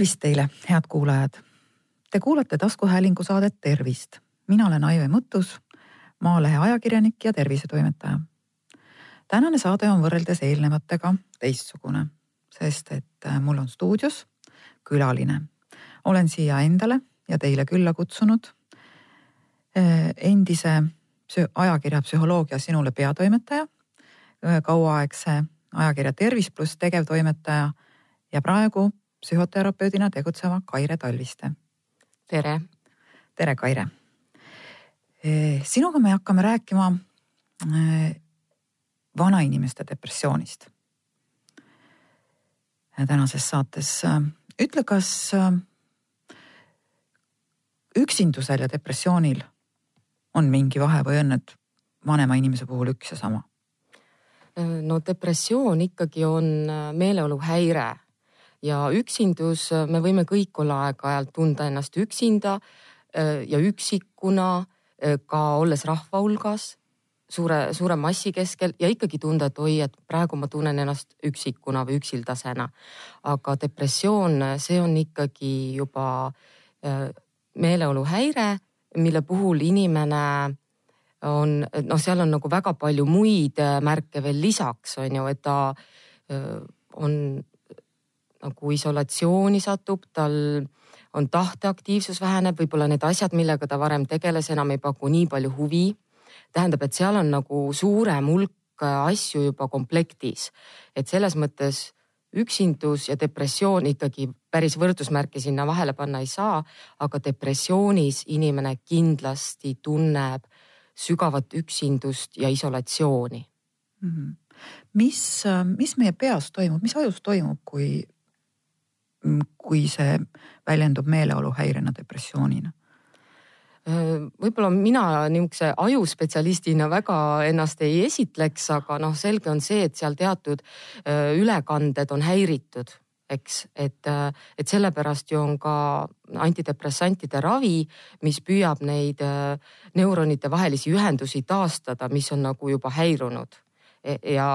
tervist teile, head kuulajad. Te kuulate taskuhäälingu saadet Tervist. mina olen Aive Mõttus, Maalehe ajakirjanik ja tervisetoimetaja. tänane saade on võrreldes eelnevatega teistsugune, sest et äh, mul on stuudios külaline. olen siia endale ja teile külla kutsunud äh, endise ajakirja Psühholoogia sinule peatoimetaja, kauaaegse ajakirja Tervis pluss tegevtoimetaja ja praegu psühhoterapeudina tegutseva Kaire Talviste. tere. tere, Kaire. sinuga me hakkame rääkima vanainimeste depressioonist. tänases saates ütle, kas üksindusel ja depressioonil on mingi vahe või on need vanema inimese puhul üks ja sama? no depressioon ikkagi on meeleoluhäire ja üksindus, me võime kõik olla aeg-ajalt tunda ennast üksinda äh, ja üksikuna, äh, ka olles rahva hulgas, suure, suure massi keskel ja ikkagi tunda, et oi, et praegu ma tunnen ennast üksikuna või üksildasena. aga depressioon, see on ikkagi juba äh, meeleoluhäire, mille puhul inimene on, noh, seal on nagu väga palju muid märke veel lisaks, on ju, et ta on nagu isolatsiooni satub, tal on tahteaktiivsus väheneb, võib-olla need asjad, millega ta varem tegeles, enam ei paku nii palju huvi. tähendab, et seal on nagu suurem hulk asju juba komplektis, et selles mõttes üksindus ja depressioon ikkagi päris võrdusmärki sinna vahele panna ei saa, aga depressioonis inimene kindlasti tunneb sügavat üksindust ja isolatsiooni mm. -hmm. mis, mis meie peas toimub, mis ajus toimub, kui kui see väljendub meeleoluhäirena, depressioonina? võib-olla mina niisuguse ajuspetsialistina väga ennast ei esitleks, aga noh, selge on see, et seal teatud ülekanded on häiritud, eks, et, et sellepärast ju on ka antidepressantide ravi, mis püüab neid neuronite vahelisi ühendusi taastada, mis on nagu juba häirunud e, ja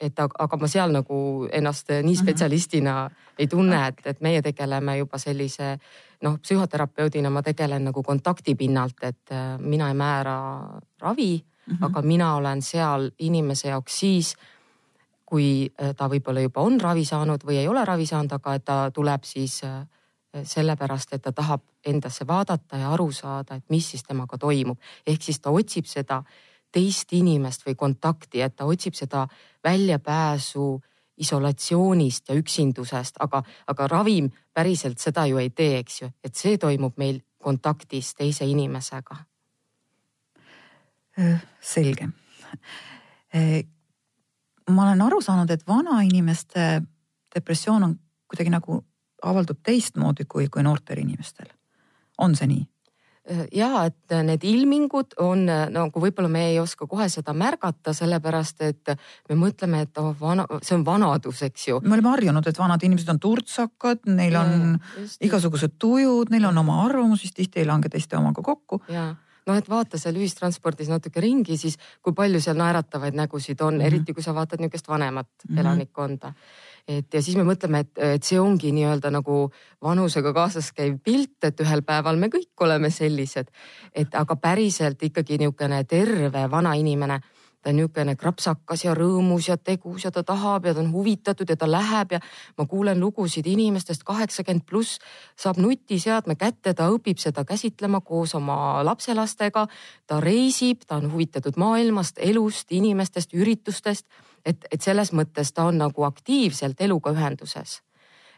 et aga ma seal nagu ennast nii mhm. spetsialistina mm -hmm. ei tunne, et, et meie tegeleme juba sellise noh, psühhoterapeudina ma tegelen nagu kontakti pinnalt, et äh, mina ei määra ravi mm, -hmm. aga mina olen seal inimese jaoks siis, kui äh, ta võib-olla juba on ravi saanud või ei ole ravi saanud, aga et ta tuleb siis äh, sellepärast, et ta tahab endasse vaadata ja aru saada, et mis siis temaga toimub. ehk siis ta otsib seda teist inimest või kontakti, et ta otsib seda väljapääsu isolatsioonist ja üksindusest, aga, aga ravim päriselt seda ju ei tee, eks ju, et see toimub meil kontaktis teise inimesega. Selge. Ma olen aru saanud, et vanainimeste depressioon on kuidagi nagu avaldub teistmoodi kui, kui noortel inimestel. on see nii? Ja et need ilmingud on nagu võib-olla me ei oska kohe seda märgata, sellepärast et me mõtleme, et oh, vana, see on vanadus, eks ju. me oleme harjunud, et vanad inimesed on turtsakad, neil on ja, just, igasugused tujud, neil on oma arvamus, mis tihti ei lange teiste omaga kokku. ja noh, et vaata seal ühistranspordis natuke ringi, siis kui palju seal naeratavaid nägusid on mm, -hmm. eriti kui sa vaatad niisugust vanemat mm -hmm. elanikkonda et ja siis me mõtleme, et, et see ongi nii-öelda nagu vanusega kaasas käiv pilt, et ühel päeval me kõik oleme sellised. et aga päriselt ikkagi niisugune terve vana inimene ta on niisugune krapsakas ja rõõmus ja tegus ja ta tahab ja ta on huvitatud ja ta läheb ja ma kuulen lugusid inimestest kaheksakümmend pluss saab nutiseadme kätte, ta õpib seda käsitlema koos oma lapselastega. ta reisib, ta on huvitatud maailmast, elust, inimestest, üritustest. et, et selles mõttes ta on nagu aktiivselt eluga ühenduses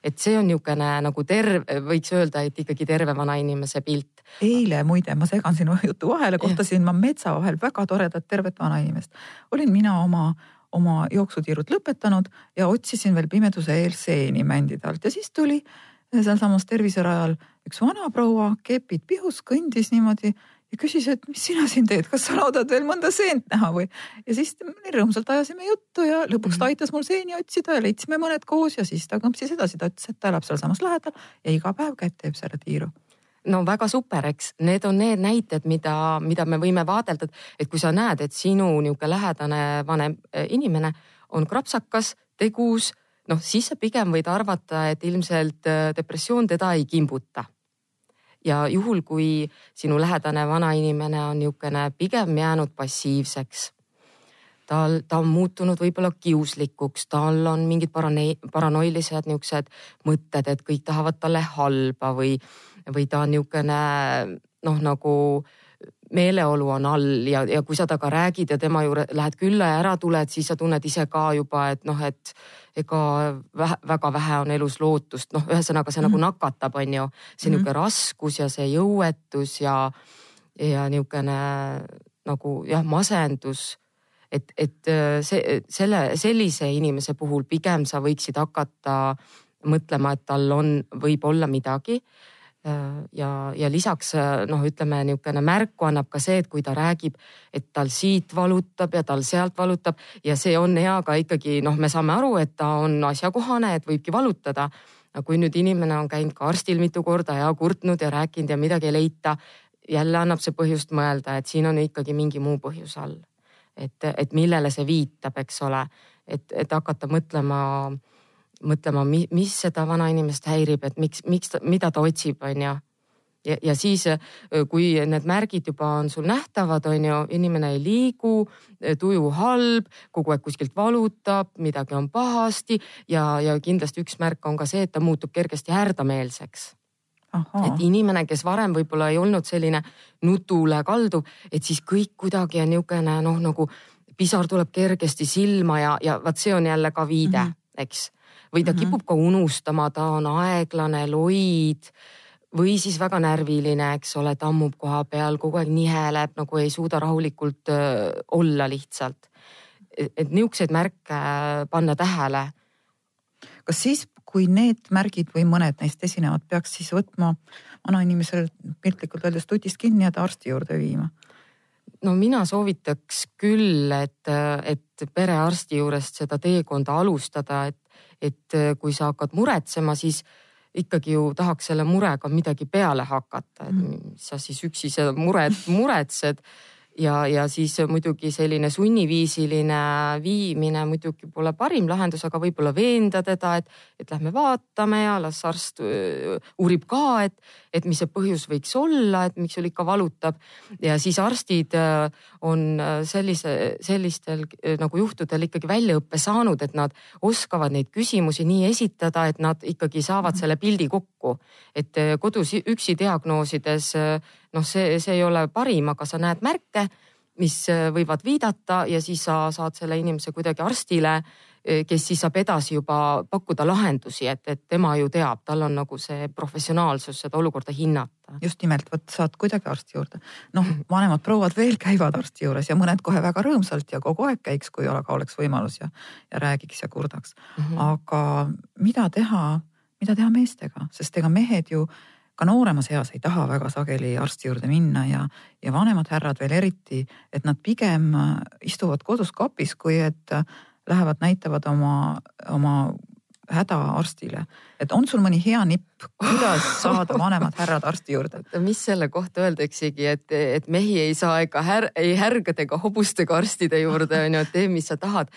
et see on niisugune nagu terve, võiks öelda, et ikkagi terve vanainimese pilt. eile muide, ma segan sinu jutu vahele, kohtasin ma metsa vahel väga toredat tervet vanainimest. olin mina oma, oma jooksutiirud lõpetanud ja otsisin veel pimeduse eel seeni mändide alt ja siis tuli sealsamas terviserajal üks vanaproua, kepid pihus, kõndis niimoodi ja küsis, et mis sina siin teed, kas sa loodad veel mõnda seent näha või. ja siis rõõmsalt ajasime juttu ja lõpuks ta mhm. aitas mul seeni otsida ja leidsime mõned koos ja siis ta kõmpsis edasi, ta ütles, et ta elab sealsamas lähedal ja iga päev käib, teeb selle tiiru no väga super, eks need on need näited, mida, mida me võime vaadelda, et kui sa näed, et sinu niisugune lähedane vanem eh, inimene on krapsakas, tegus, noh, siis sa pigem võid arvata, et ilmselt äh, depressioon teda ei kimbuta. Ja juhul, kui sinu lähedane vanainimene on niisugune pigem jäänud passiivseks tal, ta on muutunud võib-olla kiuslikuks, tal on mingid parane-, paranoilised niisugused mõtted, et kõik tahavad talle halba või, või ta on niisugune noh, nagu meeleolu on all ja, ja kui sa temaga räägid ja tema juurde lähed külla ja ära tuled, siis sa tunned ise ka juba, et noh, et ega vähe, väga vähe on elus lootust, noh, ühesõnaga see mm. nagu mhm. nakatab, on ju. see niisugune mm. raskus ja see jõuetus ja, ja niisugune nagu jah, masendus et, et see, selle, sellise inimese puhul pigem sa võiksid hakata mõtlema, et tal on, võib olla midagi Äh, ja, ja lisaks äh, noh, ütleme niisugune märku annab ka see, et kui ta räägib, et tal siit valutab ja tal sealt valutab ja see on hea ka ikkagi noh, me saame aru, et ta on asjakohane, et võibki valutada. aga kui nüüd inimene on käinud ka arstil mitu korda ja kurtnud ja rääkinud ja midagi ei leita, jälle annab see põhjust mõelda, et siin on ikkagi mingi muu põhjus all. et, et millele see viitab, eks ole, et, et hakata mõtlema mõtlema, mis seda vanainimest häirib, et miks, miks, mida ta otsib, on ju. ja, ja siis, kui need märgid juba on sul nähtavad, on ju, inimene ei liigu, tuju halb, kogu aeg kuskilt valutab, midagi on pahasti ja, ja kindlasti üks märk on ka see, et ta muutub kergesti härdameelseks Aha. et inimene, kes varem võib-olla ei olnud selline nutule kalduv, et siis kõik kuidagi on niisugune noh, nagu pisar tuleb kergesti silma ja, ja vaat see on jälle ka viide mm, -hmm. eks või ta -hmm. kipub ka unustama, ta on aeglane, loid või siis väga närviline, eks ole, tammub koha peal, kogu aeg niheleb, nagu ei suuda rahulikult olla lihtsalt. et niisuguseid märke panna tähele. kas siis, kui need märgid või mõned neist esinevad, peaks siis võtma vanainimesel piltlikult öeldes tutist kinni ja ta arsti juurde viima? no mina soovitaks küll, et, et perearsti juurest seda teekonda alustada, et et äh, kui sa hakkad muretsema, siis ikkagi ju tahaks selle murega midagi peale hakata, et mm. sa siis üksi seda muret muretsed ja, ja siis muidugi selline sunniviisiline viimine muidugi pole parim lahendus, aga võib-olla veenda teda, et, et lähme vaatame ja las arst uurib ka, et, et mis see põhjus võiks olla, et miks sul ikka valutab. ja siis arstid on sellise, sellistel nagu juhtudel ikkagi väljaõppe saanud, et nad oskavad neid küsimusi nii esitada, et nad ikkagi saavad mhm. selle pildi kokku. et kodus üksi diagnoosides noh, see, see ei ole parim, aga sa näed märke, mis äh, võivad viidata ja siis sa saad selle inimese kuidagi arstile, äh, kes siis saab edasi juba pakkuda lahendusi, et, et tema ju teab, tal on nagu see professionaalsus seda olukorda hinnata. just nimelt, vot saad kuidagi arsti juurde. noh, vanemad prouad veel käivad arsti juures ja mõned kohe väga rõõmsalt ja kogu aeg käiks, kui aga oleks võimalus ja, ja räägiks ja kurdaks mm. -hmm. aga mida teha, mida teha meestega, sest ega mehed ju ka nooremas eas ei taha väga sageli arsti juurde minna ja, ja vanemad härrad veel eriti, et nad pigem äh, istuvad kodus kapis, kui et äh, lähevad, näitavad oma, oma häda arstile. et on sul mõni hea nipp, kuidas saada vanemad härrad arsti juurde? mis selle kohta öeldaksegi, et, et mehi ei saa ega här, ei härgade ega hobustega arstide juurde on ju, et tee, mis sa tahad.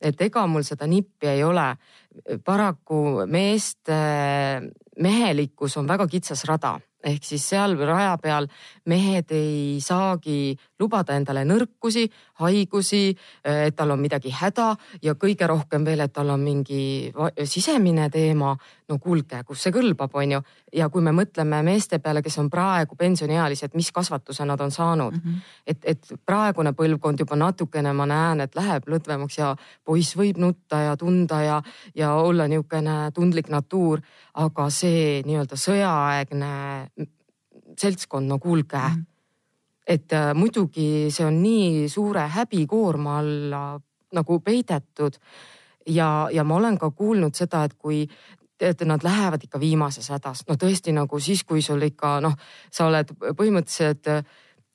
Et ega mul seda nippi ei ole. paraku meeste mehelikkus on väga kitsas rada ehk siis seal raja peal mehed ei saagi lubada endale nõrkusi, haigusi, et tal on midagi häda ja kõige rohkem veel, et tal on mingi sisemine teema. no kuulge, kus see kõlbab, on ju. ja kui me mõtleme meeste peale, kes on praegu pensioniealised, mis kasvatuse nad on saanud mm. -hmm. et, et praegune põlvkond juba natukene ma näen, et läheb lõdvemaks ja poiss võib nutta ja tunda ja, ja olla niisugune tundlik natuur. aga see nii-öelda sõjaaegne seltskond, no kuulge mm. -hmm et äh, muidugi see on nii suure häbikoorma alla nagu peidetud ja, ja ma olen ka kuulnud seda, et kui et nad lähevad ikka viimases hädas, no tõesti nagu siis, kui sul ikka noh, sa oled põhimõtteliselt äh,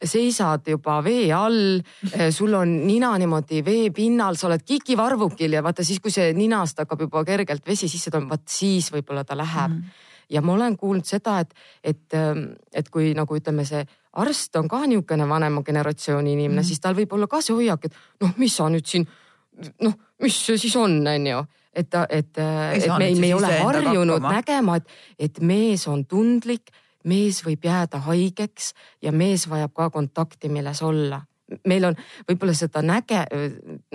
seisad juba vee all, äh, sul on nina niimoodi veepinnal, sa oled kikivarvukil ja vaata siis, kui see ninast hakkab juba kergelt vesi sisse tulema, vaat siis võib-olla ta läheb mm. Ja ma olen kuulnud seda, et, et, ähm, et kui nagu ütleme, see arst on ka niisugune vanema generatsiooni inimene mm., siis tal võib olla ka see hoiak, et noh, mis sa nüüd siin noh, mis see siis on, on ju. et, et, et me, me ei ole harjunud nägema, et, et mees on tundlik, mees võib jääda haigeks ja mees vajab ka kontakti, milles olla. meil on võib-olla seda näge-,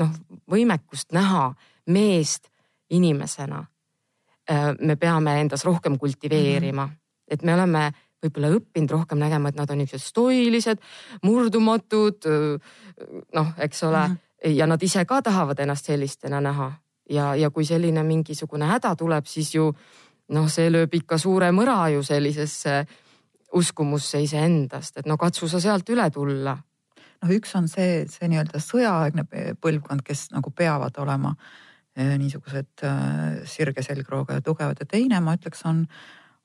noh, võimekust näha meest inimesena. Me peame endas rohkem kultiveerima -hmm. et me oleme võib-olla õppinud rohkem nägema, et nad on niisugused stoilised, murdumatud. noh, eks ole -hmm. ja nad ise ka tahavad ennast sellistena näha ja, ja kui selline mingisugune häda tuleb, siis ju noh, see lööb ikka suure mõra ju sellisesse uskumusse iseendast, et no katsu sa sealt üle tulla. noh, üks on see, see nii-öelda sõjaaegne põlvkond, kes nagu peavad olema eh, niisugused äh, sirge selgrooga ja tugevad ja teine ma ütleks, on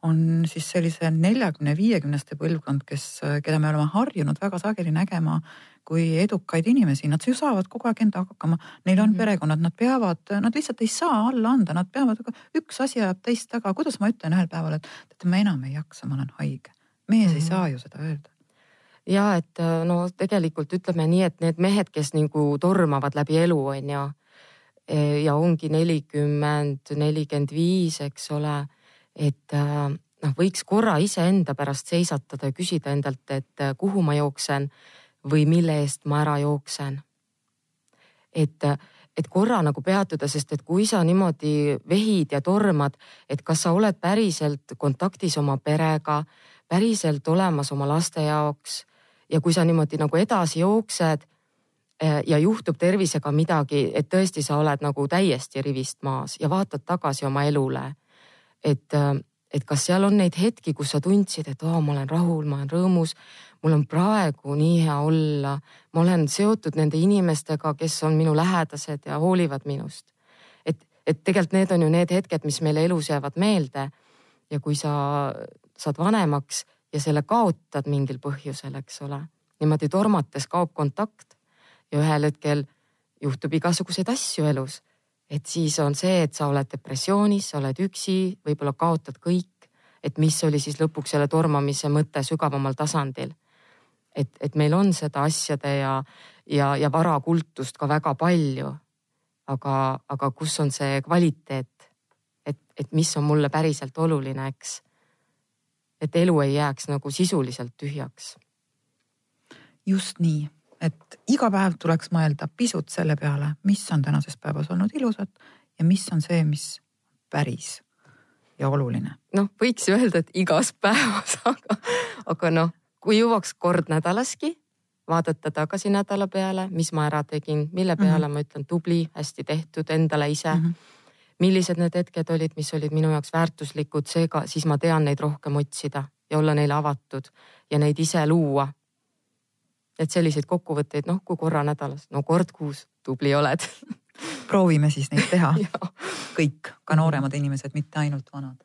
on siis sellise neljakümne, viiekümneste põlvkond, kes, keda me oleme harjunud väga sageli nägema kui edukaid inimesi, nad ju saavad kogu aeg endaga hakkama, neil on mm -hmm. perekonnad, nad peavad, nad lihtsalt ei saa alla anda, nad peavad, üks asi ajab teist taga, kuidas ma ütlen ühel päeval, et teate, ma enam ei jaksa, ma olen haige. mees mm -hmm. ei mhm. saa ju seda öelda ja et no tegelikult ütleme nii, et need mehed, kes nagu tormavad läbi elu, on ju. Ja ongi nelikümmend, nelikümmend viis, eks ole et äh, noh, võiks korra iseenda pärast seisatada ja küsida endalt, et äh, kuhu ma jooksen või mille eest ma ära jooksen. et, et korra nagu peatuda, sest et kui sa niimoodi vehid ja tormad, et kas sa oled päriselt kontaktis oma perega, päriselt olemas oma laste jaoks ja kui sa niimoodi nagu edasi jooksed äh, ja juhtub tervisega midagi, et tõesti sa oled nagu täiesti rivist maas ja vaatad tagasi oma elule et, äh, et kas seal on neid hetki, kus sa tundsid, et oo, ma olen rahul, ma olen rõõmus, mul on praegu nii hea olla, ma olen seotud nende inimestega, kes on minu lähedased ja hoolivad minust. et, et tegelikult need on ju need hetked, mis meile elus jäävad meelde. ja kui sa saad vanemaks ja selle kaotad mingil põhjusel, eks ole, niimoodi tormates kaob kontakt ja ühel hetkel juhtub igasuguseid asju elus et siis on see, et sa oled depressioonis, sa oled üksi, võib-olla kaotad kõik. et mis oli siis lõpuks selle tormamise mõte sügavamal tasandil. et, et meil on seda asjade ja, ja, ja varakultust ka väga palju. aga, aga kus on see kvaliteet? et, et mis on mulle päriselt oluline, eks. et elu ei jääks nagu sisuliselt tühjaks. just nii et iga päev tuleks mõelda pisut selle peale, mis on tänases päevas olnud ilusat ja mis on see, mis päris ja oluline. noh, võiks ju öelda, et igas päevas, aga, aga noh, kui jõuaks kord nädalaski vaadata tagasi nädala peale, mis ma ära tegin, mille mhm. peale mm -hmm. ma ütlen tubli, hästi tehtud endale ise mm. -hmm. millised need hetked olid, mis olid minu jaoks väärtuslikud, seega siis ma tean neid rohkem otsida ja olla neile avatud ja neid ise luua et selliseid kokkuvõtteid, noh, kui korra nädalas, no kord kuus, tubli oled proovime siis neid teha kõik, ka nooremad inimesed, mitte ainult vanad.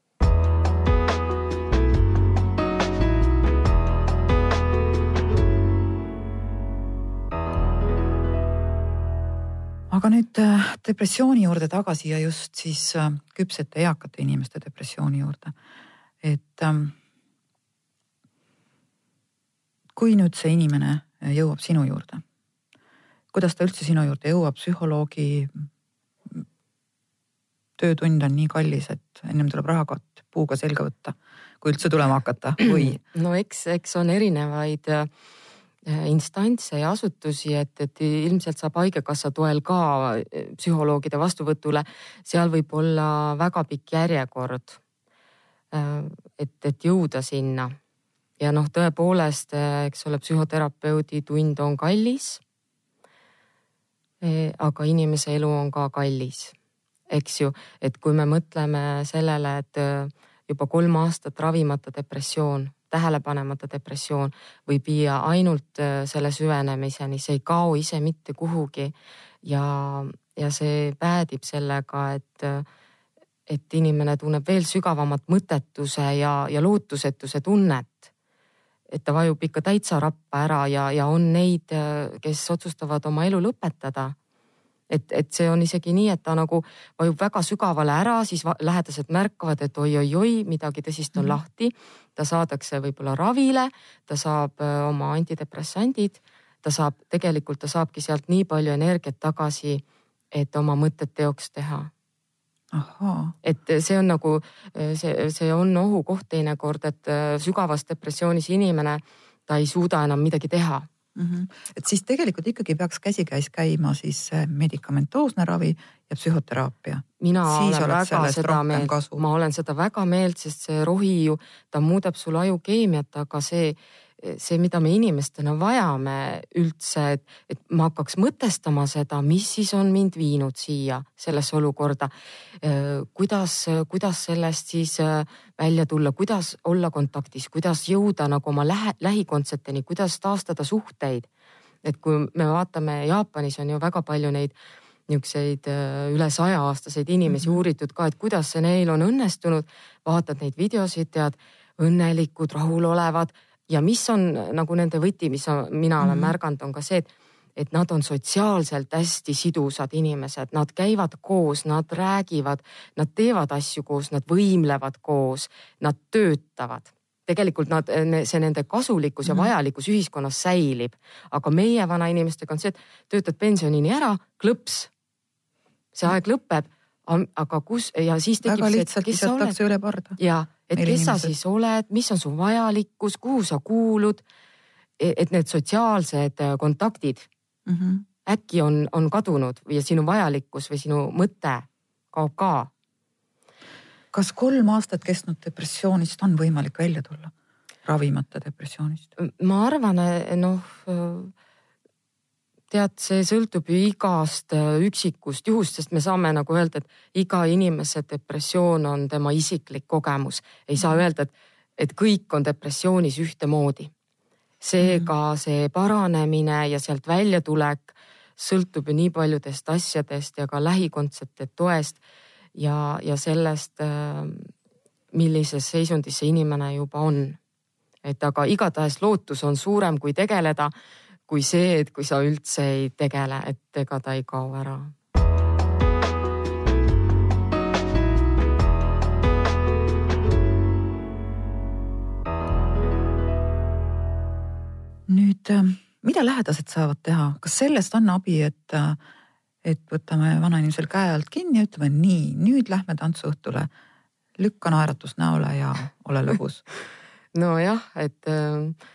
aga nüüd äh, depressiooni juurde tagasi ja just siis äh, küpsete eakate inimeste depressiooni juurde. et ähm, kui nüüd see inimene jõuab sinu juurde. kuidas ta üldse sinu juurde jõuab, psühholoogi töötund on nii kallis, et ennem tuleb rahakott puuga selga võtta, kui üldse tulema hakata või? no eks, eks on erinevaid äh, instantse ja asutusi, et, et ilmselt saab Haigekassa toel ka äh, psühholoogide vastuvõtule. seal võib olla väga pikk järjekord. Äh, et, et jõuda sinna ja noh, tõepoolest, eh, eks ole, psühhoterapeudi tund on kallis. Eh, aga inimese elu on ka kallis, eks ju, et kui me mõtleme sellele, et eh, juba kolm aastat ravimata depressioon, tähelepanemata depressioon võib viia ainult selle süvenemiseni, see ei kao ise mitte kuhugi. ja, ja see päädib sellega, et, et inimene tunneb veel sügavamat mõttetuse ja, ja lootusetuse tunnet et ta vajub ikka täitsa rappa ära ja, ja on neid, kes otsustavad oma elu lõpetada. et, et see on isegi nii, et ta nagu vajub väga sügavale ära, siis lähedased märkavad, et oi-oi-oi, midagi tõsist on mm. lahti. ta saadakse võib-olla ravile, ta saab oma antidepressandid, ta saab, tegelikult ta saabki sealt nii palju energiat tagasi, et oma mõtted teoks teha et see on nagu see, see on ohukoht teinekord, et sügavas depressioonis inimene, ta ei suuda enam midagi teha mm. -hmm. et siis tegelikult ikkagi peaks käsikäis käima siis medikamentoosne ravi ja psühhoteraapia. mina siis olen väga seda meelt, ma olen seda väga meelt, sest see rohi ju, ta muudab sul ajukeemiat, aga see see, mida me inimestena vajame üldse, et, et ma hakkaks mõtestama seda, mis siis on mind viinud siia sellesse olukorda. kuidas, kuidas sellest siis äh, välja tulla, kuidas olla kontaktis, kuidas jõuda nagu oma lähe, lähikondseteni, kuidas taastada suhteid. et kui me vaatame, Jaapanis on ju väga palju neid niisuguseid äh, üle saja aastaseid inimesi mm -hmm. uuritud ka, et kuidas see neil on õnnestunud. vaatad neid videosid, tead õnnelikud, rahulolevad ja mis on nagu nende võti, mis mina olen mm -hmm. märganud, on ka see, et et nad on sotsiaalselt hästi sidusad inimesed, nad käivad koos, nad räägivad, nad teevad asju koos, nad võimlevad koos, nad töötavad. tegelikult nad, see nende kasulikkus ja mhm. vajalikkus ühiskonnas säilib, aga meie vanainimestega on see, et töötad pensionini ära, klõps. see aeg lõpeb, aga kus ja siis tekib väga lihtsalt visatakse üle parda. ja et kes inimesed. sa siis oled, mis on su vajalikkus, kuhu sa kuulud. E-, et need sotsiaalsed äh, kontaktid mm -hmm. äkki on, on kadunud ja sinu vajalikkus või sinu mõte kaob ka. kas kolm aastat kestnud depressioonist on võimalik välja tulla, ravimata depressioonist? ma arvan, noh tead, see sõltub ju igast äh, üksikust juhust, sest me saame nagu öelda, et iga inimese depressioon on tema isiklik kogemus. ei saa öelda, et, et kõik on depressioonis ühtemoodi. seega mhm. see paranemine ja sealt väljatulek sõltub ju nii paljudest asjadest ja ka lähikondsete toest ja, ja sellest, äh, millises seisundis see inimene juba on. et aga igatahes lootus on suurem, kui tegeleda kui see, et kui sa üldse ei tegele, et ega ta ei kao ära. nüüd, äh, mida lähedased saavad teha, kas sellest on abi, et, äh, et võtame vanainimesel käe alt kinni ja ütleme nii, nüüd lähme tantsuõhtule, lükka naeratus näole ja ole lõbus. Nojah, et äh,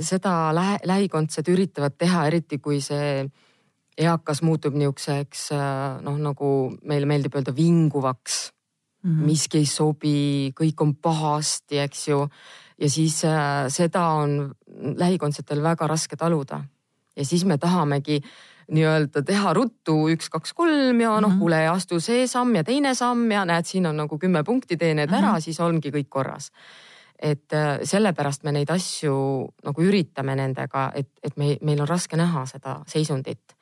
seda lähe, lähikondsed üritavad teha, eriti kui see eakas muutub niisuguseks noh, nagu meile meeldib öelda vinguvaks mm. -hmm. miski ei sobi, kõik on pahasti, eks ju. ja siis äh, seda on lähikondsetel väga raske taluda. ja siis me tahamegi nii-öelda teha ruttu üks, kaks, kolm ja noh mm -hmm., kuule, astu see samm ja teine samm ja näed, siin on nagu kümme punkti, tee need mm -hmm. ära, siis ongi kõik korras et äh, sellepärast me neid asju nagu üritame nendega, et, et me, meil on raske näha seda seisundit.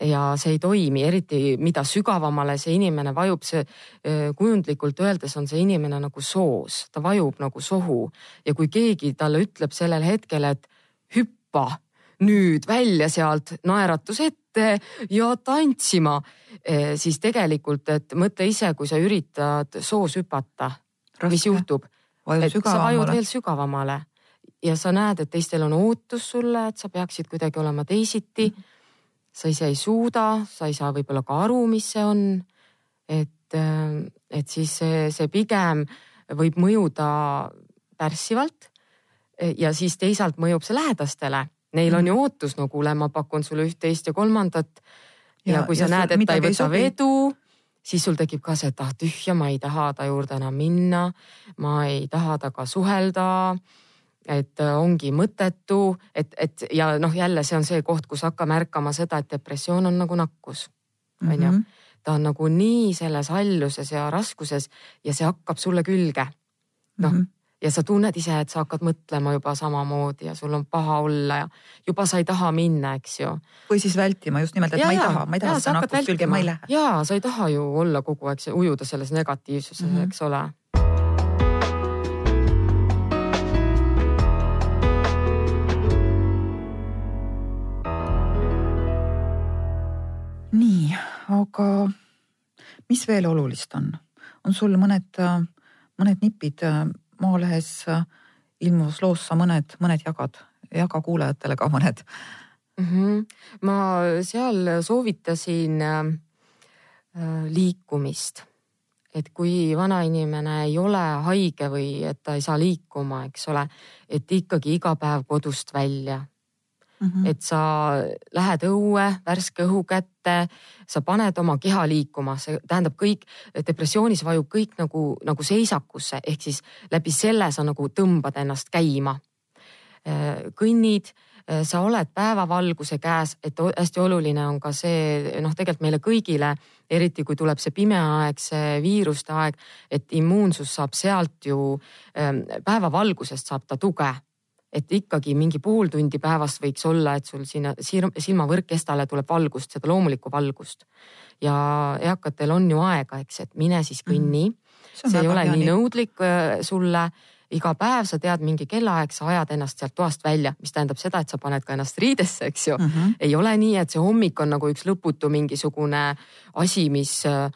ja see ei toimi, eriti mida sügavamale see inimene vajub, see äh, kujundlikult öeldes on see inimene nagu soos, ta vajub nagu sohu. Ja kui keegi talle ütleb sellel hetkel, et hüppa nüüd välja sealt naeratus ette ja tantsima, äh, siis tegelikult, et mõtle ise, kui sa üritad soos hüpata, mis juhtub vajud sügavamale. sa vajud veel sügavamale ja sa näed, et teistel on ootus sulle, et sa peaksid kuidagi olema teisiti. sa ise ei suuda, sa ei saa võib-olla ka aru, mis see on. et, et siis see, see pigem võib mõjuda pärssivalt. ja siis teisalt mõjub see lähedastele, neil on ju mhm. ootus, no kuule, ma pakun sulle üht-teist ja kolmandat. ja, kui sa ja näed, et ta ei võta vedu siis sul tekib ka see, et ah tühja, ma ei taha ta juurde enam minna. ma ei taha temaga suhelda. et äh, ongi mõttetu, et, et ja noh, jälle see on see koht, kus hakkame märkama seda, et depressioon on nagu nakkus, on ju. Mhm. ta on nagu nii selles halluses ja raskuses ja see hakkab sulle külge. noh mm -hmm ja sa tunned ise, et sa hakkad mõtlema juba samamoodi ja sul on paha olla ja juba sa ei taha minna, eks ju. või siis vältima just nimelt, et ja, ma ei taha, ma ei taha seda nakkust külge, ma ei lähe. ja sa ei taha ju olla kogu aeg, ujuda selles negatiivsuses mm, -hmm. eks ole nii, aga mis veel olulist on? on sul mõned, mõned nipid Maalehes äh, ilmus loos sa mõned, mõned jagad, jaga kuulajatele ka mõned mm. -hmm. ma seal soovitasin äh, liikumist et kui vanainimene ei ole haige või et ta ei saa liikuma, eks ole, et ikkagi iga päev kodust välja mm. -hmm. et sa lähed õue värske õhu kätte, sa paned oma keha liikuma, see tähendab kõik, depressioonis vajub kõik nagu, nagu seisakusse, ehk siis läbi selle sa nagu tõmbad ennast käima. Äh, kõnnid Äh, sa oled päevavalguse käes, et hästi oluline on ka see noh, tegelikult meile kõigile, eriti kui tuleb see pime aeg, see viiruste aeg, et immuunsus saab sealt ju ähm, päevavalgusest saab ta tuge et ikkagi mingi pool tundi päevast võiks olla, et sul sinna silmavõrkkestale tuleb valgust, seda loomulikku valgust. ja eakatel on ju aega, eks, et mine siis kõnni mm. -hmm. see ei ole nii nõudlik äh, sulle iga päev sa tead mingi kellaaeg, sa ajad ennast sealt toast välja, mis tähendab seda, et sa paned ka ennast riidesse, eks ju mm. -hmm. ei ole nii, et see hommik on nagu üks lõputu mingisugune asi, mis äh,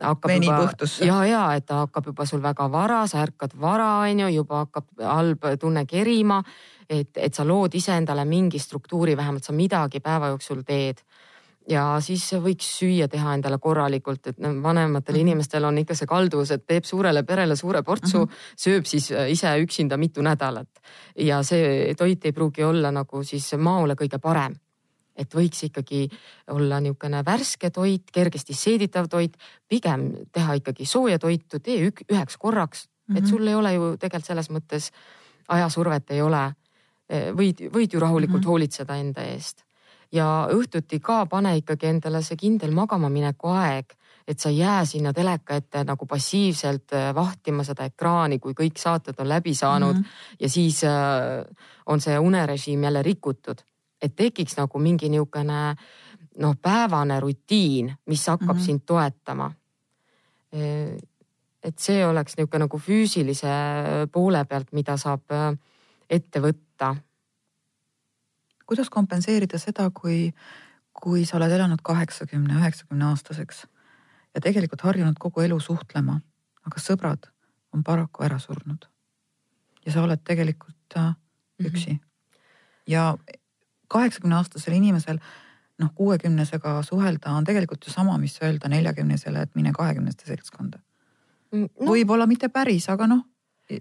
hakkab Venib juba, õhtusse. ja, ja et ta hakkab juba sul väga vara, sa ärkad vara, on ju, juba hakkab halb tunne kerima. et, et sa lood iseendale mingi struktuuri, vähemalt sa midagi päeva jooksul teed ja siis võiks süüa teha endale korralikult, et vanematel mm -hmm. inimestel on ikka see kalduvus, et teeb suurele perele suure portsu mm, -hmm. sööb siis äh, ise üksinda mitu nädalat. ja see toit ei pruugi olla nagu siis maole kõige parem. Et võiks ikkagi olla niisugune värske toit, kergesti seeditav toit, pigem teha ikkagi sooja toitu, tee ük, üheks korraks mm, -hmm. et mhm. sul ei ole ju tegelikult selles mõttes ajasurvet ei ole. võid, võid ju rahulikult mm -hmm. hoolitseda enda eest ja õhtuti ka pane ikkagi endale see kindel magama mineku aeg, et sa ei jää sinna teleka ette nagu passiivselt äh, vahtima seda ekraani, kui kõik saated on läbi saanud mm -hmm. ja siis äh, on see unerežiim jälle rikutud. Et tekiks nagu mingi niisugune noh, päevane rutiin, mis hakkab mm -hmm. sind toetama. Äh, et see oleks niisugune nagu füüsilise poole pealt, mida saab ette võtta kuidas kompenseerida seda, kui, kui sa oled elanud kaheksakümne, üheksakümne aastaseks ja tegelikult harjunud kogu elu suhtlema, aga sõbrad on paraku ära surnud. ja sa oled tegelikult äh, mhm. üksi mm. -hmm. ja kaheksakümne aastasel inimesel noh, kuuekümnesega suhelda on tegelikult ju sama, mis öelda neljakümnesele, et mine kahekümneste seltskonda mm, no.. võib-olla mitte päris, aga noh,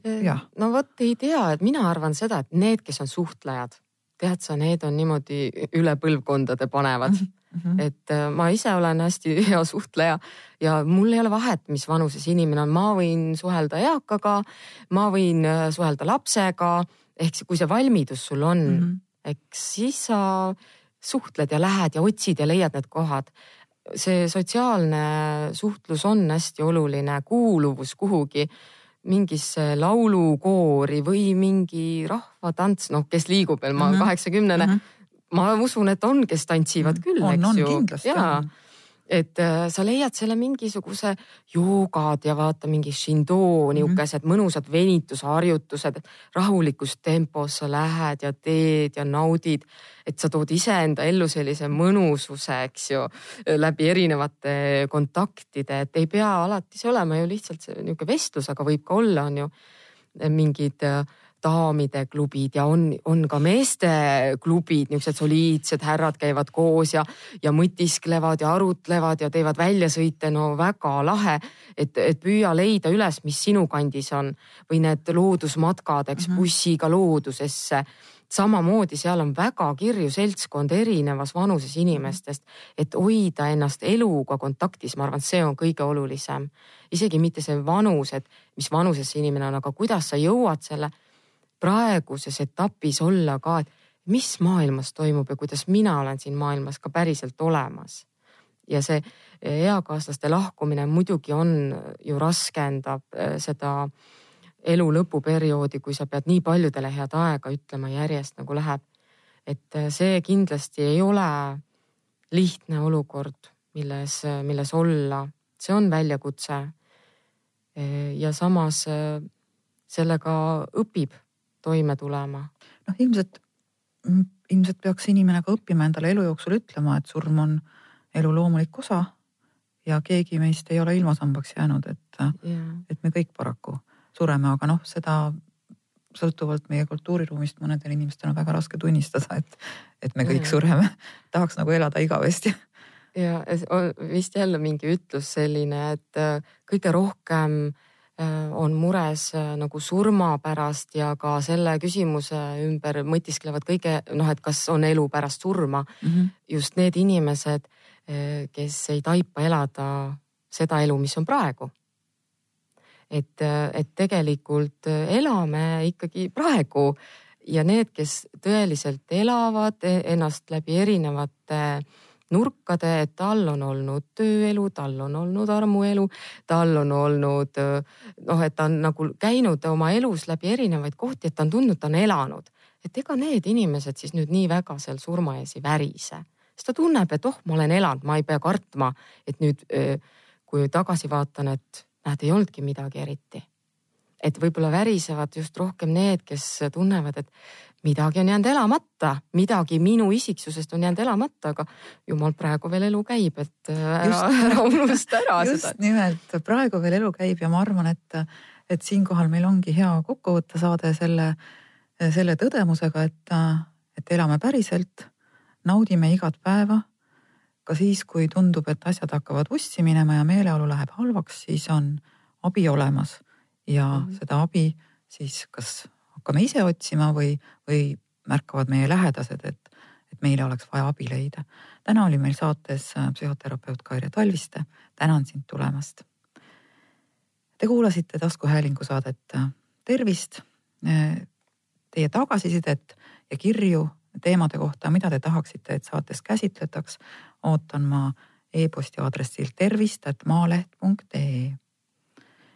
jah. no vot ei tea, et mina arvan seda, et need, kes on suhtlejad tead sa, need on niimoodi üle põlvkondade panevad mm. -hmm. et äh, ma ise olen hästi hea suhtleja ja mul ei ole vahet, mis vanuses inimene on, ma võin suhelda eakaga, ma võin äh, suhelda lapsega, ehk kui see valmidus sul on mm, -hmm. Eks siis sa suhtled ja lähed ja otsid ja leiad need kohad see sotsiaalne suhtlus on hästi oluline, kuuluvus kuhugi mingisse laulukoori või mingi rahvatants, noh, kes liigub veel, ma olen mhm. kaheksakümnene mm. -hmm. ma usun, et on, kes tantsivad küll, eks ju. jaa, et äh, sa leiad selle mingisuguse joogad ja vaata mingi shindo niisugused mm -hmm. mõnusad venitusharjutused, rahulikus tempos sa lähed ja teed ja naudid. et sa tood iseenda ellu sellise mõnususe, eks ju, läbi erinevate kontaktide, et ei pea alati see olema ju lihtsalt niisugune vestlus, aga võib ka olla, on ju mingid äh, daamide klubid ja on, on ka meesteklubid, niisugused soliidsed härrad käivad koos ja, ja mõtisklevad ja arutlevad ja teevad väljasõite, no väga lahe. et, et püüa leida üles, mis sinu kandis on või need loodusmatkad, eks mm -hmm. bussiga loodusesse samamoodi seal on väga kirju seltskond erinevas vanuses inimestest, et hoida ennast eluga kontaktis, ma arvan, et see on kõige olulisem. isegi mitte see vanus, et mis vanuses see inimene on, aga kuidas sa jõuad selle praeguses etapis olla ka, et mis maailmas toimub ja kuidas mina olen siin maailmas ka päriselt olemas. ja see eakaaslaste lahkumine muidugi on ju raskendab äh, seda elu lõpuperioodi, kui sa pead nii paljudele head aega ütlema järjest nagu läheb. et äh, see kindlasti ei ole lihtne olukord, milles, milles olla, see on väljakutse. Ja samas sellega õpib toime tulema? noh, ilmselt, ilmselt peaks inimene ka õppima endale elu jooksul ütlema, et surm on elu loomulik osa ja keegi meist ei ole ilmasambaks jäänud, et yeah., et me kõik paraku sureme, aga noh, seda sõltuvalt meie kultuuriruumist mõnedel inimestel on väga raske tunnistada, et, et me kõik yeah. sureme. tahaks nagu elada igavesti ja vist jälle mingi ütlus selline, et äh, kõige rohkem äh, on mures äh, nagu surma pärast ja ka selle küsimuse ümber mõtisklevad kõige noh, et kas on elu pärast surma mm. -hmm. just need inimesed, kes ei taipa elada seda elu, mis on praegu. et, et tegelikult elame ikkagi praegu ja need, kes tõeliselt elavad e-, ennast läbi erinevate äh, nurkade, et tal on olnud tööelu, tal on olnud armuelu, tal on olnud noh, et ta on nagu käinud oma elus läbi erinevaid kohti, et ta on tundnud, ta on elanud. et ega need inimesed siis nüüd nii väga seal surma ees ei värise, sest ta tunneb, et oh, ma olen elanud, ma ei pea kartma, et nüüd kui tagasi vaatan, et näed, ei olnudki midagi eriti et võib-olla värisevad just rohkem need, kes tunnevad, et midagi on jäänud elamata, midagi minu isiksusest on jäänud elamata, aga jumal, praegu veel elu käib, et äh, ära, ära unusta ära just seda. just nimelt, praegu veel elu käib ja ma arvan, et, et siinkohal meil ongi hea kokku võtta saade selle, selle tõdemusega, et, et elame päriselt, naudime igat päeva. ka siis, kui tundub, et asjad hakkavad vussi minema ja meeleolu läheb halvaks, siis on abi olemas ja mm -hmm. seda abi siis kas hakkame ise otsima või, või märkavad meie lähedased, et, et meile oleks vaja abi leida. täna oli meil saates äh, psühhoterapeut Kaire Talviste, tänan sind tulemast. Te kuulasite taskuhäälingu saadet äh, Tervist. Äh, teie tagasisidet ja kirju teemade kohta, mida te tahaksite, et saates käsitletaks, ootan ma e-posti aadressil tervist.maaleht.ee